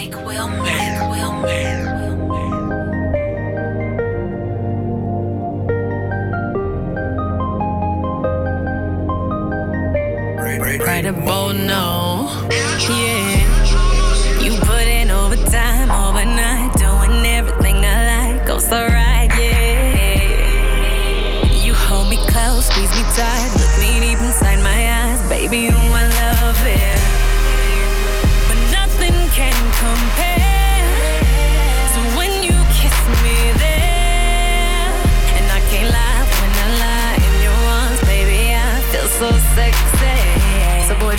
Mike Wilmer. Wilmer. Right about now, yeah.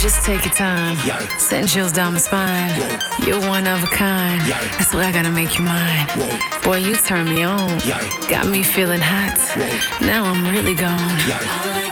Just take your time. Send chills down my spine. You're one of a kind. That's why I gotta make you mine. Boy, you turn me on. Got me feeling hot. Now I'm really gone.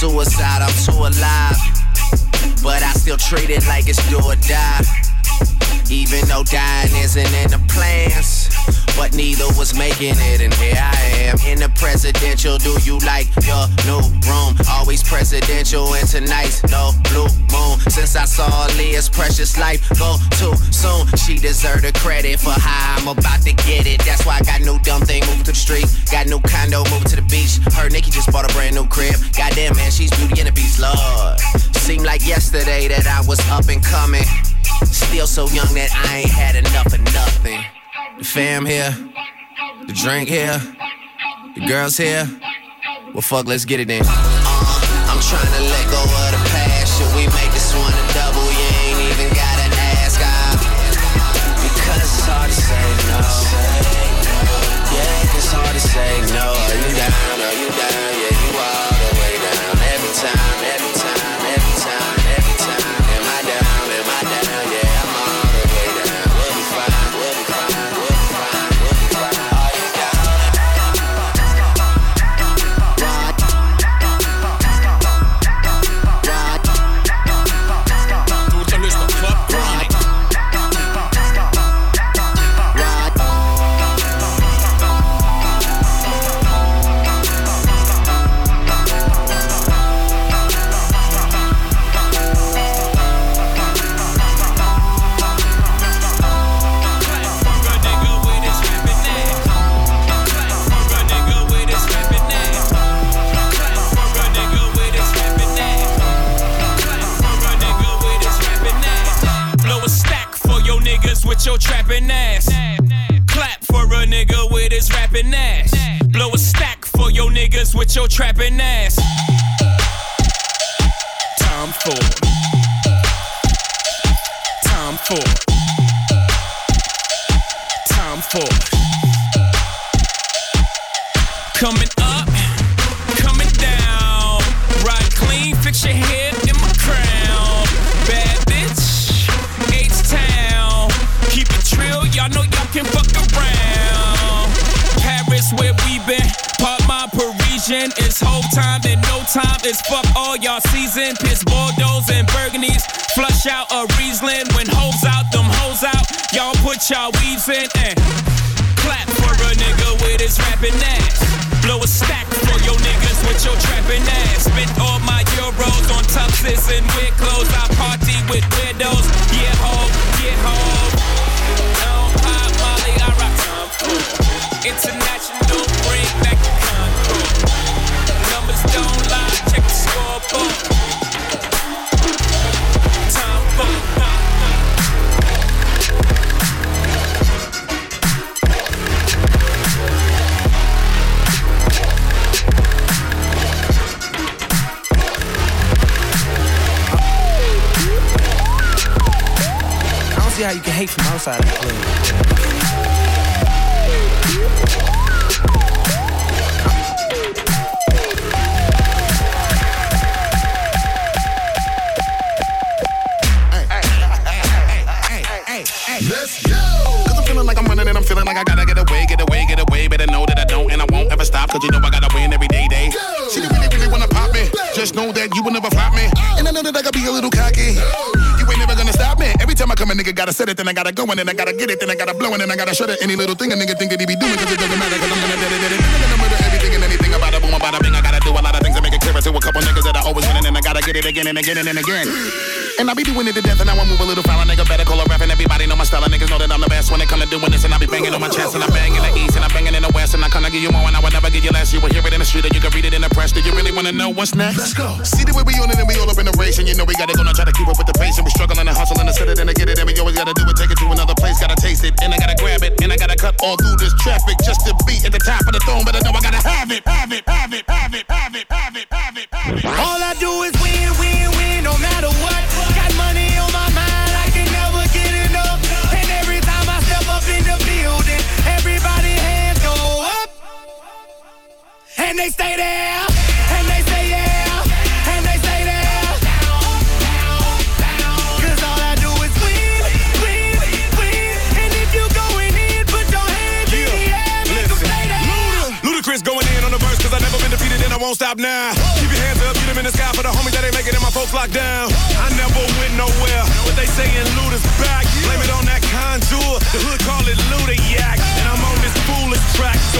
Suicide, I'm too alive. But I still treat it like it's do or die. Even though dying isn't in the plans. But neither was making it, and here I am in the presidential. Do you like your new room? Always presidential, and tonight's no blue moon. Since I saw Leah's precious life go too soon, she deserved the credit for how I'm about to get it. That's why I got new dumb thing moving to the street. Got new condo moving to the beach. Her Nikki just bought a brand new crib. Goddamn, man, she's beauty and the beast, Lord. Seemed like yesterday that I was up and coming. Still so young that I ain't had enough of nothing. The fam here, the drink here, the girls here. Well, fuck, let's get it then. Uh, I'm trying to let go your trapping ass. Clap for a nigga with his rapping ass. Blow a stack for your niggas with your trapping ass. Time for. Time for. Time for. Coming up, can fuck around. Paris, where we been. Pop my Parisian. It's whole time and no time. It's fuck all y'all season. Piss Bordeaux and Burgundies. Flush out a Riesling. When hoes out, them hoes out. Y'all put y'all weave in and clap for a nigga with his rapping ass. Blow a stack for your niggas with your trapping ass. Spent all my euros on tuxes and weird clothes. I party with widows. Yeah, ho, yeah, ho. International, bring back the control. Numbers don't lie, check the scoreboard. I don't see how you can hate from outside of the club. Cause you know I gotta win every day, day. You really, really wanna pop me. Just know that you will never flop me. And I know that I gotta be a little cocky. You ain't never gonna stop me. Every time I come, a nigga gotta set it, then I gotta go, and then I gotta get it, then I gotta blow, and then I gotta shut it. Any little thing a nigga think that he be doing, cause it doesn't matter, cause I'm gonna dead it. I'm gonna murder everything and anything about it, boom, about a bing. I gotta do a lot of things to make it clearer to a couple niggas that I always winning, and I gotta get it again and again and again. And I be doing it to death, and I won't move a little foul. Nigga better call a rap, and everybody know my style. And niggas know that I'm the best when it come to doing this. And I be banging on my chest, and I bang in the east, and I banging in the west. And I kinda give you more, and I would never give you less. You will hear it in the street, or you can read it in the press. Do you really wanna know what's next? Let's go. See the way we on it, and we all up in the race. And you know we gotta go now, try to keep up with the pace. And we struggling and hustling to set it and to get it. And we always gotta do it, take it to another place. Gotta taste it, and I gotta grab it. And I gotta cut all through this traffic just to be at the top of the throne. But I know I gotta have it, have it, have it, have it, have it, have it, have it, have it. All I do is they stay there, and they say yeah, and they say there. Cause all I do is win, win, win. And if you going in, put your hands in the air, make 'em stay there. Ludacris going in on the verse, cause I never been defeated and I won't stop now. Keep your hands up, get them in the sky for the homies that ain't making it, my folks locked down. I never went nowhere, but they saying Luda's back. Blame it on that Conjure, the hood call it Ludayak. And I'm on this foolish track, so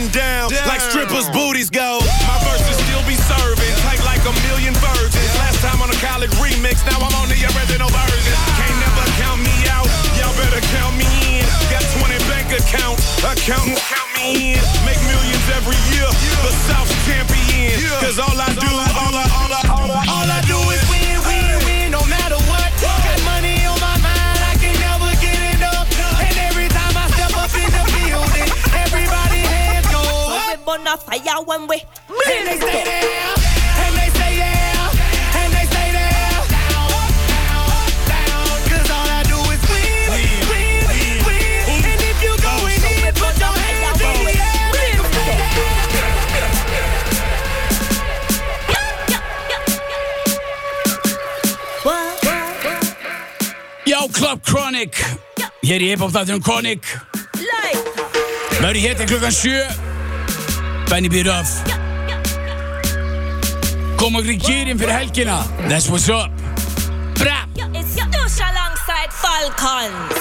and down, like strippers' booties go. My verses still be serving, tight like a million virgins. Last time on a college remix, now I'm on the original version. Can't never count me out, y'all better count me in. Got 20 bank accounts, accountant count me in. Make millions every year, the South champion. Cause all I do, all I, all a fire when we And they stay there, and they say yeah, and they say there. Cause all I do is win, win, win. And if you going in, put your hands in the air, make 'em stay there. Já, Club Chronic. Hér í hip-hop þáttunum Chronic. Verður hér til klukkan 7 Benny B. Ruff Kom okkur í kýrin fyrir helgina That's what's up Bra alongside Falcons.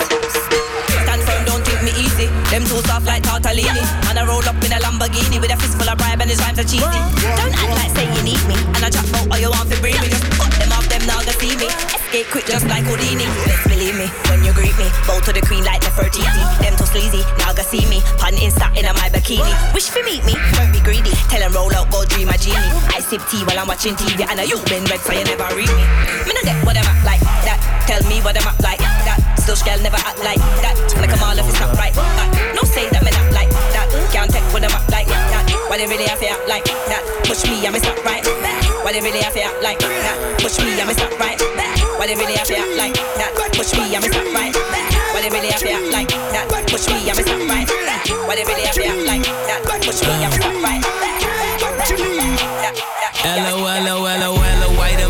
Stand firm, don't me easy. Them soft like tortellini. And I roll up in a Lamborghini with a of bribe and his rhymes are cheesy. Don't act like say you need me. And I all you want to bring me. Just them now they see me. Escape quick just like Houdini. Let's believe me when you greet me. Bow to the queen like Nefertiti. Them too sleazy, now go see me. Pun insta in my bikini. Wish for meet me, don't be greedy. Tell them roll out, go dream a genie. I sip tea while I'm watching TV. And you been red so you never read me. Me no get what them act like that. Tell me what them act like that. Still girl never act like that. Like I'm all if it's not right. Uh, no say that me not like that. Can't take what like that. Why they really have to like that? Push me, I'm not right. Why they really have to like that? Push me, I'm not right. Why they really have to like that? Push me, I'm not right. Why they really have to like that? Push me, I'm not right. Why they really have to like that? Push me, I'm not right. Hello, hello, hello, hello, white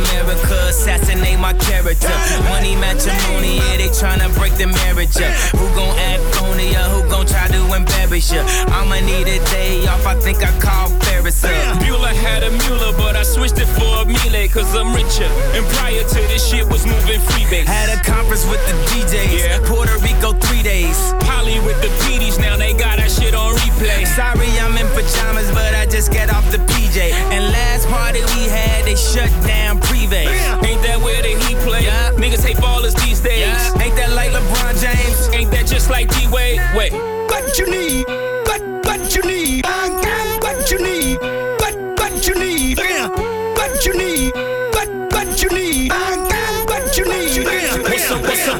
Assassinate my character. Money matrimony, yeah, they tryna break the marriage up. Who gon' act phony or who gon' try to embarrass ya. I'ma need a day off, I think I call Ferris up. Bueller had a Mueller, but I switched it for a Miele, cause I'm richer. And prior to this shit was moving freebase. Had a conference with the DJs, Yeah. Puerto Rico three days. Polly with the PDs, now they got that shit on replay. Sorry, I'm in pajamas, but I just got off the PJ. And last party we had, they shut down Privé. Ain't that where the heat play? Yeah. Niggas hate ballers these days. Yeah. Ain't that like LeBron James? Ain't that just like D Wade? Wait. What you need? What what you need?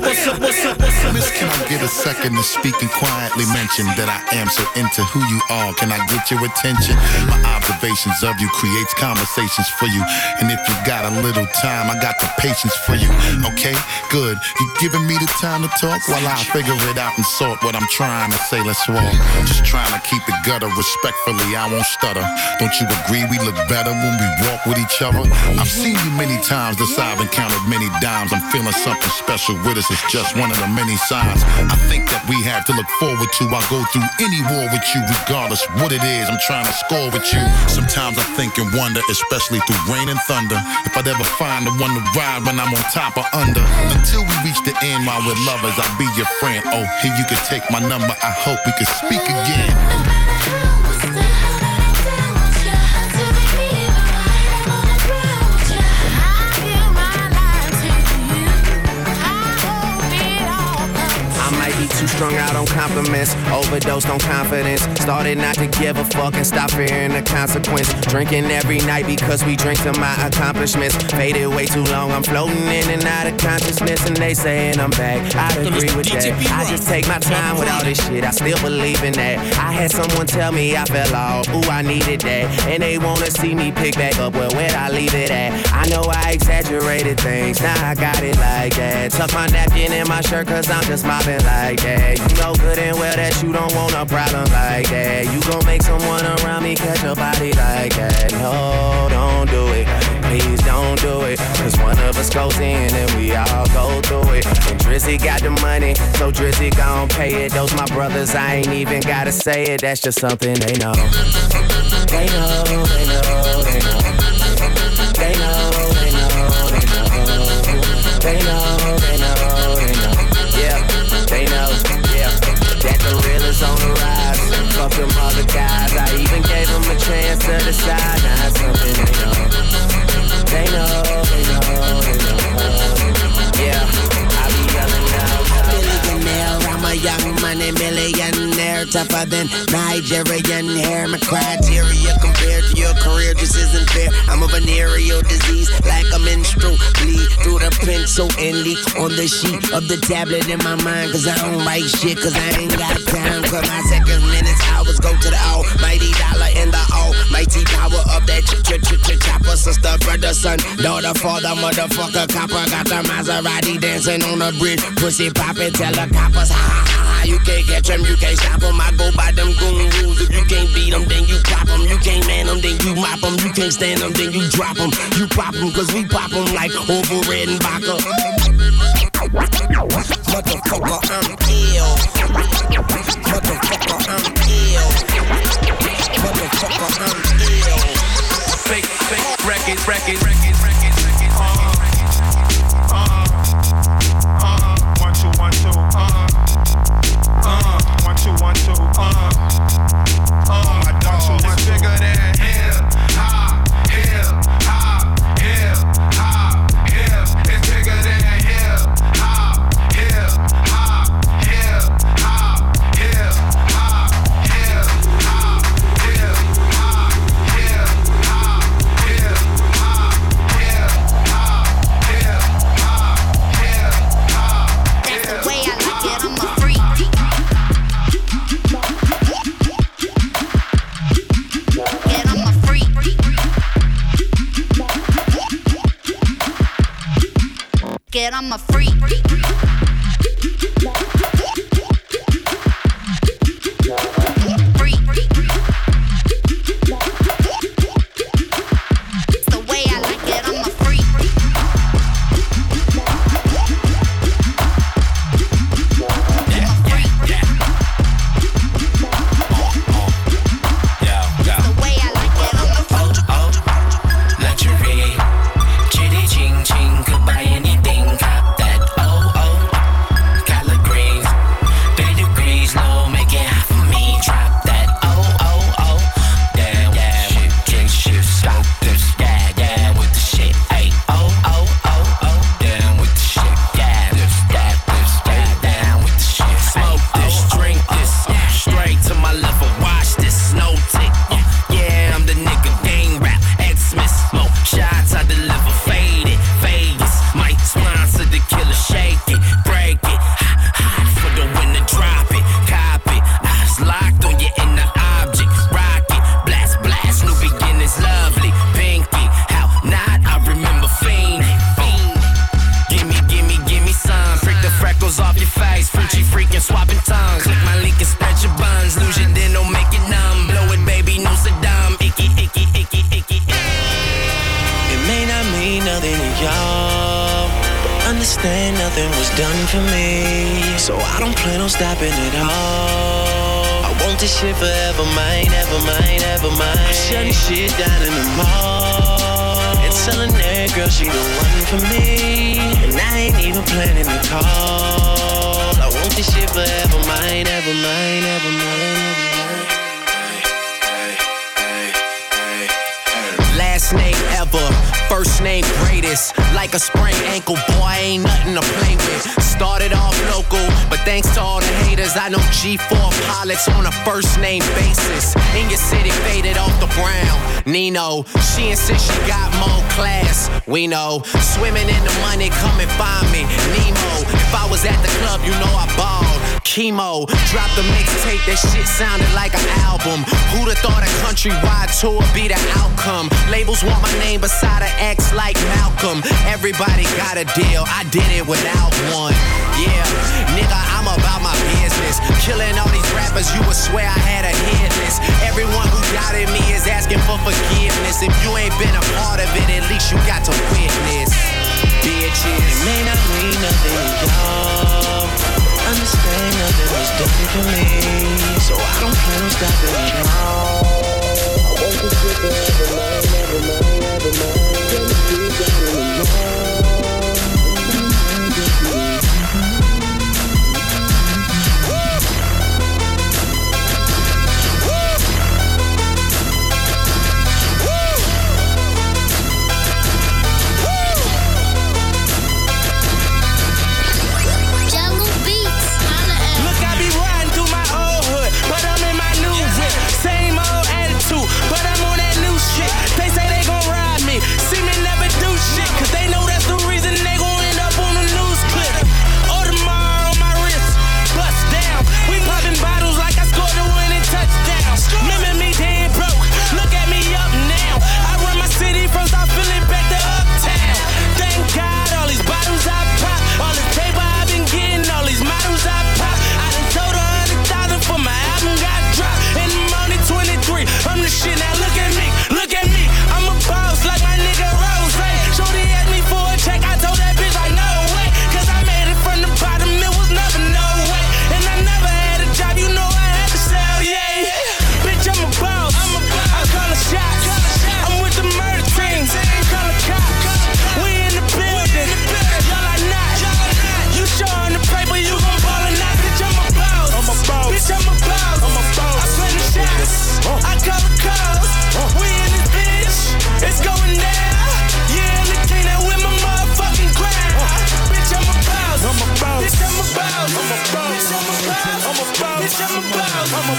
What's up, what's up, what's up. Miss, can I get a second to speak and quietly mention that I am so into who you are? Can I get your attention? My observations of you creates conversations for you. And if you got a little time, I got the patience for you. Okay, good. You giving me the time to talk while I figure it out and sort what I'm trying to say. Let's walk. Just trying to keep it gutter respectfully. I won't stutter. Don't you agree we look better when we walk with each other? I've seen you many times. This I've encountered many dimes. I'm feeling something special with us. It's just one of the many signs I think that we have to look forward to. I'll go through any war with you, regardless what it is. I'm trying to score with you. Sometimes I think and wonder, especially through rain and thunder, if I'd ever find the one to ride when I'm on top or under. Until we reach the end while we're lovers, I'll be your friend. Oh, here you can take my number. I hope we can speak again. Too strung out on compliments, overdosed on confidence. Started not to give a fuck and stop fearing the consequence. Drinking every night because we drink to my accomplishments. Faded way too long, I'm floating in and out of consciousness, and they saying I'm back. I agree with that. I just take my time with all this shit. I still believe in that. I had someone tell me I fell off. Ooh, I needed that, and they wanna see me pick back up. Well, where'd I leave it at? I know I exaggerated things. Now I got it like that. Tuck my napkin in my shirt, cause I'm just mopping like that. You know good and well that you don't want a problem like that. You gon' make someone around me catch a body like that. No, don't do it. Please don't do it. Cause one of us goes in and we all go through it. And Drizzy got the money, so Drizzy gon' pay it. Those my brothers, I ain't even gotta say it. That's just something. They know, they know, they know. They know, they know, they know. They know, they know, real on the rise. Fuck them other guys. I even gave them a chance to decide. Now something they know. They know, they know, they know. Tougher than Nigerian hair. My criteria compared to your career just isn't fair. I'm a venereal disease, like a menstrual bleed through the pencil and leak on the sheet of the tablet in my mind. Cause I don't write shit, cause I ain't got time. Cause my seconds, minutes, hours go to the almighty dollar and the almighty power of that ch ch ch ch chopper. Sister, brother, son, daughter, father, motherfucker, copper. Got the Maserati dancing on the bridge. Pussy poppin', tell the coppers, ha ha ha. You can't catch them, you can't stop them. I go by them goon rules. If you can't beat them, then you pop them. You can't man them, then you mop them. You can't stand them, then you drop them. You pop them, cause we pop them like over red and vodka. Motherfucker, I'm ill. Motherfucker, I'm ill. Motherfucker, I'm ill. Fake, fake, record, record, record, record, nothing to y'all. But understand nothing was done for me. So I don't plan on stopping at all. I want this shit forever, mine, ever mine, ever mine. Shutting shit down in the mall. And telling that girl she the one for me. And I ain't even planning to call. I want this shit forever, mine, ever mine, ever mine. Last name ever first name greatest. Like a sprained ankle, boy, ain't nothing to play with. Started off local, but thanks to all the haters, I know G4 pilots on a first name basis. In your city, faded off the ground. Nino, she insists she got more class. We know, swimming in the money, come and find me. Nemo, if I was at the club, you know I balled. Chemo, dropped the mixtape, that shit sounded like an album. Who'da thought a countrywide tour be the outcome? Labels want my name beside an X like Malcolm. Everybody got a deal, I did it without one. Yeah, nigga, I'm about my business. Killing all these rappers, you would swear I had a hit list. Everyone who doubted me is asking for forgiveness. If you ain't been a part of it, at least you got to witness. Bitches. It may not mean nothing y'all. Understand nothing was different for me. So I don't plan on stopping at this shit forever, mine, never mine, never mine. Let me be down in the I'm a.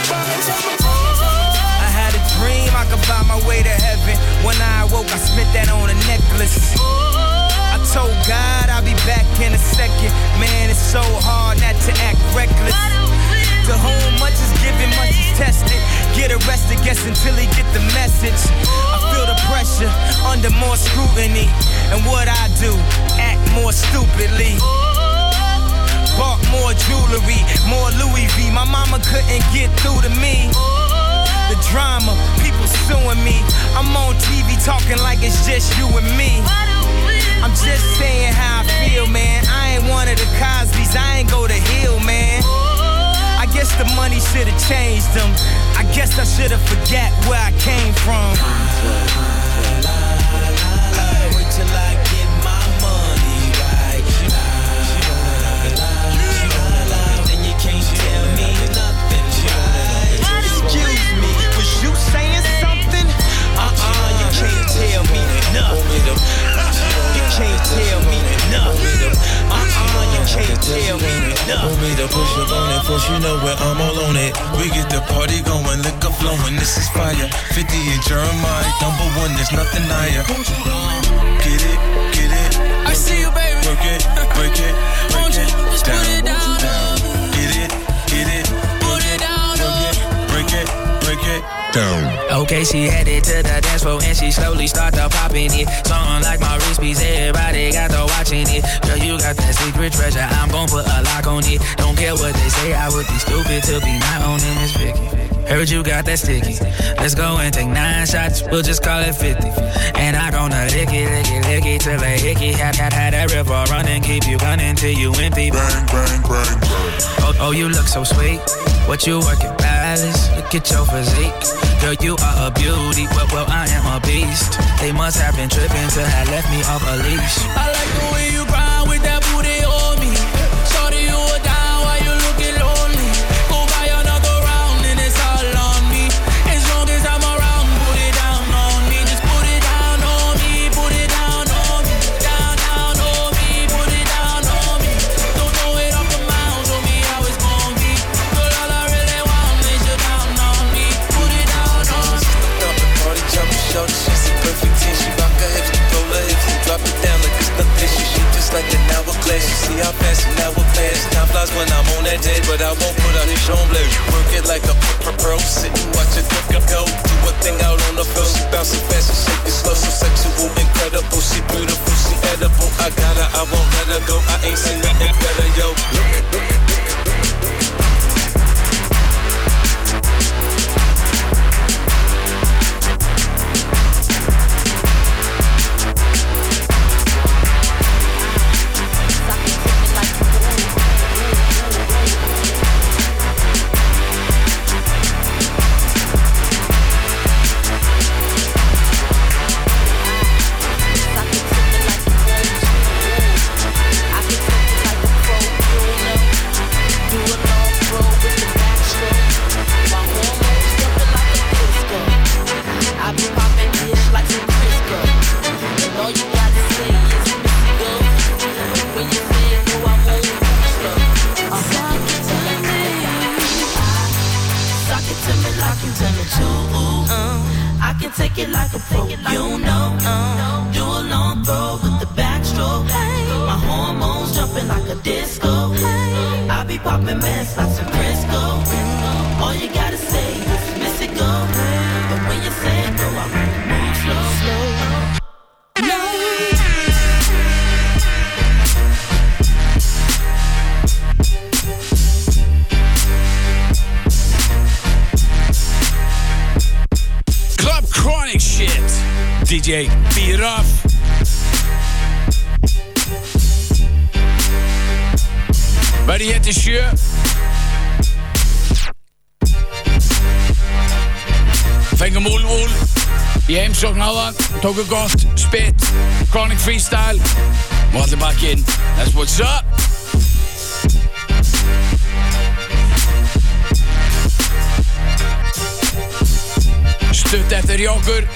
I had a dream I could find my way to heaven. When I awoke, I spent that on a necklace. I told God I'll be back in a second. Man, it's so hard not to act reckless. To whom much is given, much is tested. Get arrested, guess until he get the message. I feel the pressure under more scrutiny. And what I do, act more stupidly. Bought more jewelry, more Louis V. My mama couldn't get through to me. The drama, people suing me. I'm on TV talking like it's just you and me. I'm just saying how I feel, man. I ain't one of the Cosby's, I ain't go to Hillman. I guess the money should have changed them. I guess I should have forget where I came from. Wait to push up on it, first you know where I'm all on it. We get the party going, liquor flowing, this is fire. 50 and Jeremih, number one, there's nothing higher. Get it, get it. I see you, baby. Work it, break it, break it. just put it down, down. Okay, she headed to the dance floor and she slowly started popping it. Something like my wrist piece, everybody got to watching it. Girl, you got that secret treasure. I'm gon' put a lock on it. Don't care what they say, I would be stupid to be not owning this Vicky. Heard you got that sticky. Let's go and take nine shots, we'll just call it 50. And I gonna lick it, lick it, lick it till a hickey. Had, had, had that river running, keep you gunning till you empty. Bang, bang, bang, Oh, oh, you look so sweet. What you working, balance? Look at your physique. Girl, you are a beauty, well, well, I am a beast. They must have been tripping to have left me off a leash. I like the way DJ Piraf. Verði hér til sjö. Fengum Úl Úl í heimsókn á það. Tóku gott spit. Chronic freestyle. Og allir bakki inn. That's what's up. Stutt eftir í okkur.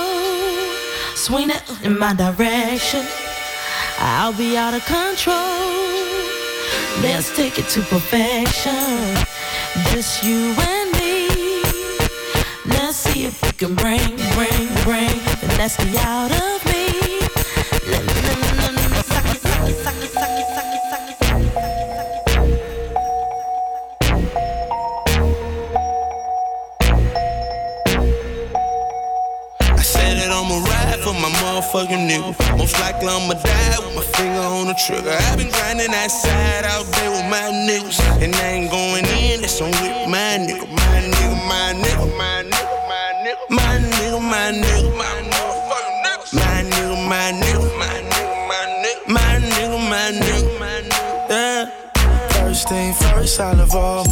swing it in my direction. I'll be out of control. Let's take it to perfection. Just you and me. Let's see if we can bring, bring, bring the nasty out of me. Let me, let me, let me, suck it, suck it, suck it, suck it, suck it, motherfucking nigga. Most likely I'ma die with my finger on the trigger. I've been grinding that side out there with my niggas. And I ain't going in, it's on with my nigga. My nigga, my nigga, my nigga, my nigga. My nigga, my nigga, my motherfucking nigga. My nigga, my nigga, my nigga, my nigga. My nigga, my nigga, my nigga. Yeah. First thing first, I love all.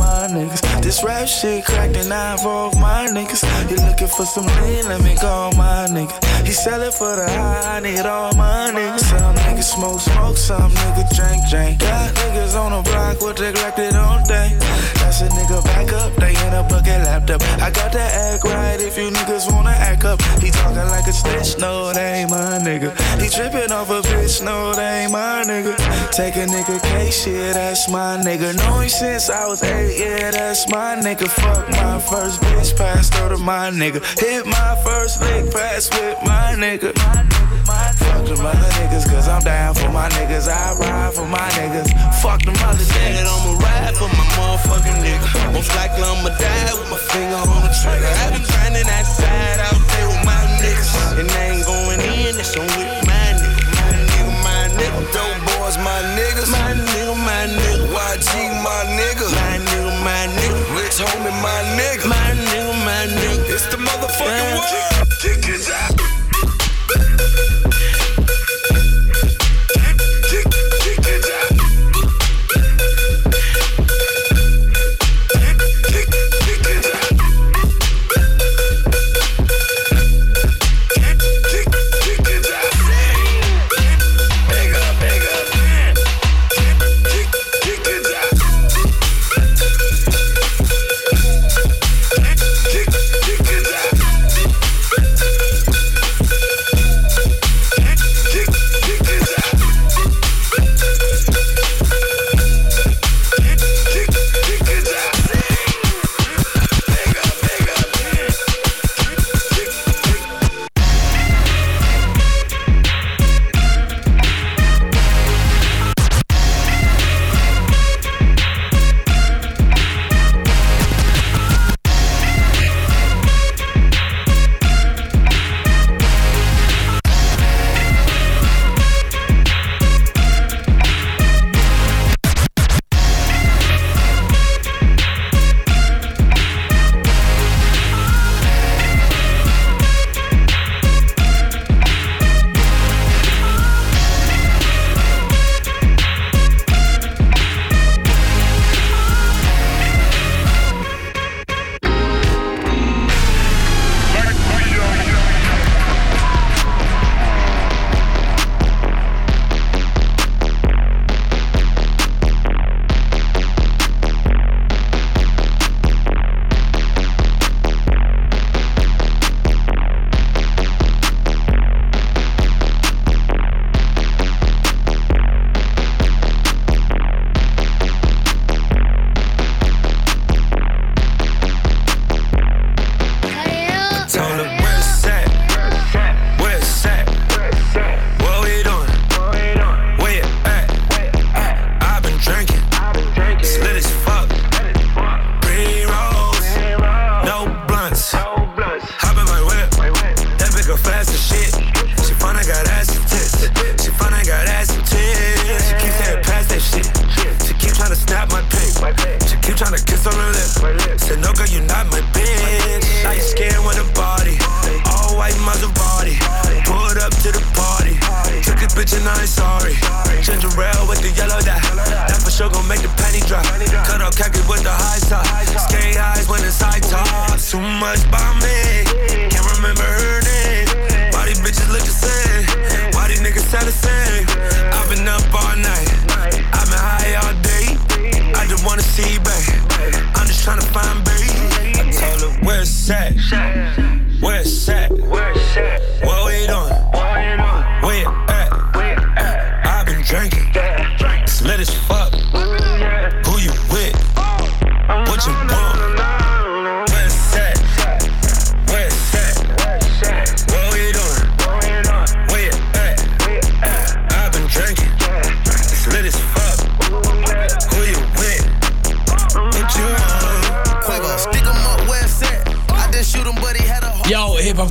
This rap shit cracked and I involve my niggas. You looking for some lean, let me call my nigga. He sell it for the high, I need all my niggas. Some niggas smoke, smoke, some niggas drink, drink. Got niggas on the block with neglected all day. That's a nigga back up, they a bucket laptop. I got to act right if you niggas wanna act up. He talking like a snitch, no, they ain't my nigga. He tripping off a bitch, no, they ain't my nigga. Take a nigga case, yeah, that's my nigga. Know him since I was eight, yeah, that's my nigga. Fuck my first bitch, passed to my nigga. Hit my first lick, pass with my nigga. Fuck them other niggas, cause I'm down for my niggas. I ride for my niggas. Fuck them other niggas. I'ma ride for my motherfucking nigga. Most likely I'ma die with my finger on the trigger. I've been grinding that side out there with my niggas. And I ain't going in, that's on with my nigga. My nigga, my nigga. Dope boys, my niggas. My nigga, my nigga. YG, my nigga. My nigga, my nigga. Rich homie, my nigga. My that bitch go fast as shit. She I got ass and tits, she I got ass and tits. She keep saying past that shit, she keep trying to snap my pic, she keep trying to kiss on her lip. Said no girl, you not my bitch. You scared with a body, all white Maserati. Pulled up to the party, took a bitch and I ain't sorry. Ginger ale with the yellow dye, that for sure gon' make the penny drop. Cut off khaki with the high top, skate highs when it's high top. Too much by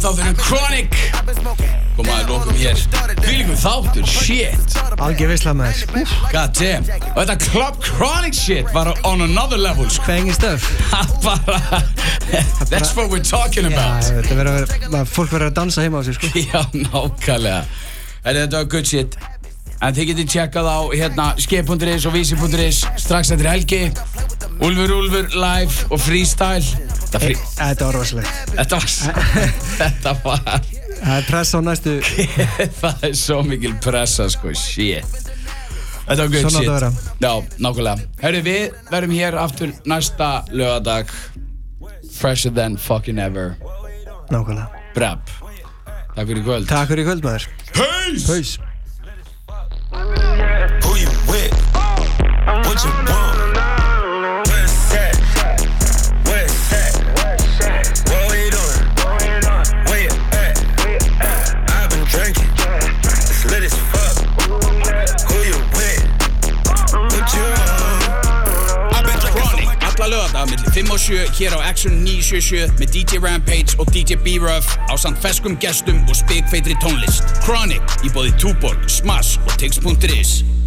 þátturinn Chronic. Koma að lókum hér. Fylgum þáttur, shit. Algjör veisla maður. God damn Og þetta Club Chronic shit var on another level sko. Banging stuff bara That's what we're talking about. Já, þetta verður að fólk verður að dansa heima á sig sko. Já, nákvæmlega. Þetta var good shit. En þið getið tjekkað á hérna skip.is og vísi.is strax eftir helgi. Úlfur Úlfur live og freestyle Þetta, frí... Þetta var rosalegt. Þetta var Þetta var Það er press á næstu Það er svo mikil pressa sko, shit. Þetta var good Svona shit að vera. Já, nákvæmlega. Herri, við verðum hér aftur næsta lögadag Fresher than fucking ever. Nákvæmlega. Brab Takk fyrir í kvöld. Takk fyrir í kvöld maður. Peace Peace Who you with? hér á Action 977 með DJ Rampage og DJ B-Ruff á samt feskum gestum og spikfeitri tónlist. Chronic í bóði Tuborg, Smash og Tix.is